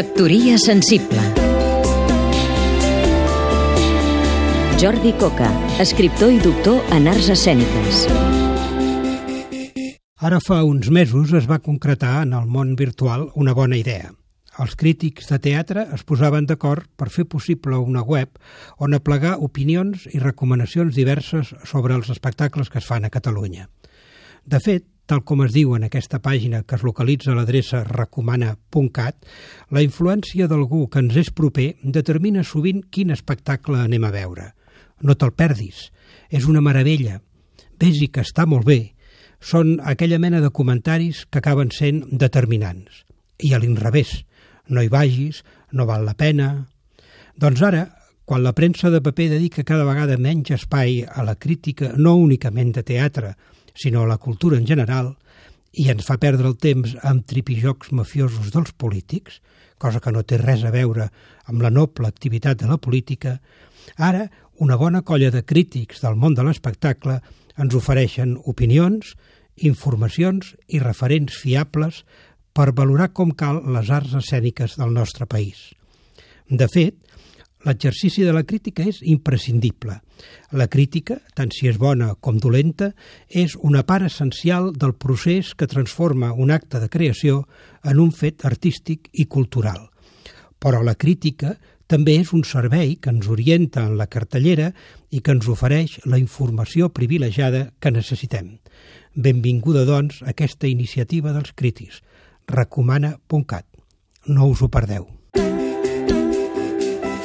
Factoria sensible Jordi Coca, escriptor i doctor en arts escèniques. Ara fa uns mesos es va concretar en el món virtual una bona idea. Els crítics de teatre es posaven d'acord per fer possible una web on aplegar opinions i recomanacions diverses sobre els espectacles que es fan a Catalunya. De fet, tal com es diu en aquesta pàgina que es localitza a l'adreça recomana.cat, la influència d'algú que ens és proper determina sovint quin espectacle anem a veure. No te'l perdis, és una meravella, vés-hi que està molt bé. Són aquella mena de comentaris que acaben sent determinants. I a l'inrevés, no hi vagis, no val la pena... Doncs ara, quan la premsa de paper dedica cada vegada menys espai a la crítica no únicament de teatre, sinó a la cultura en general, i ens fa perdre el temps amb tripijocs mafiosos dels polítics, cosa que no té res a veure amb la noble activitat de la política, ara una bona colla de crítics del món de l'espectacle ens ofereixen opinions, informacions i referents fiables per valorar com cal les arts escèniques del nostre país. De fet, L'exercici de la crítica és imprescindible. La crítica, tant si és bona com dolenta, és una part essencial del procés que transforma un acte de creació en un fet artístic i cultural. Però la crítica també és un servei que ens orienta en la cartellera i que ens ofereix la informació privilegiada que necessitem. Benvinguda, doncs, aquesta iniciativa dels crítics. Recomana.cat. No us ho perdeu.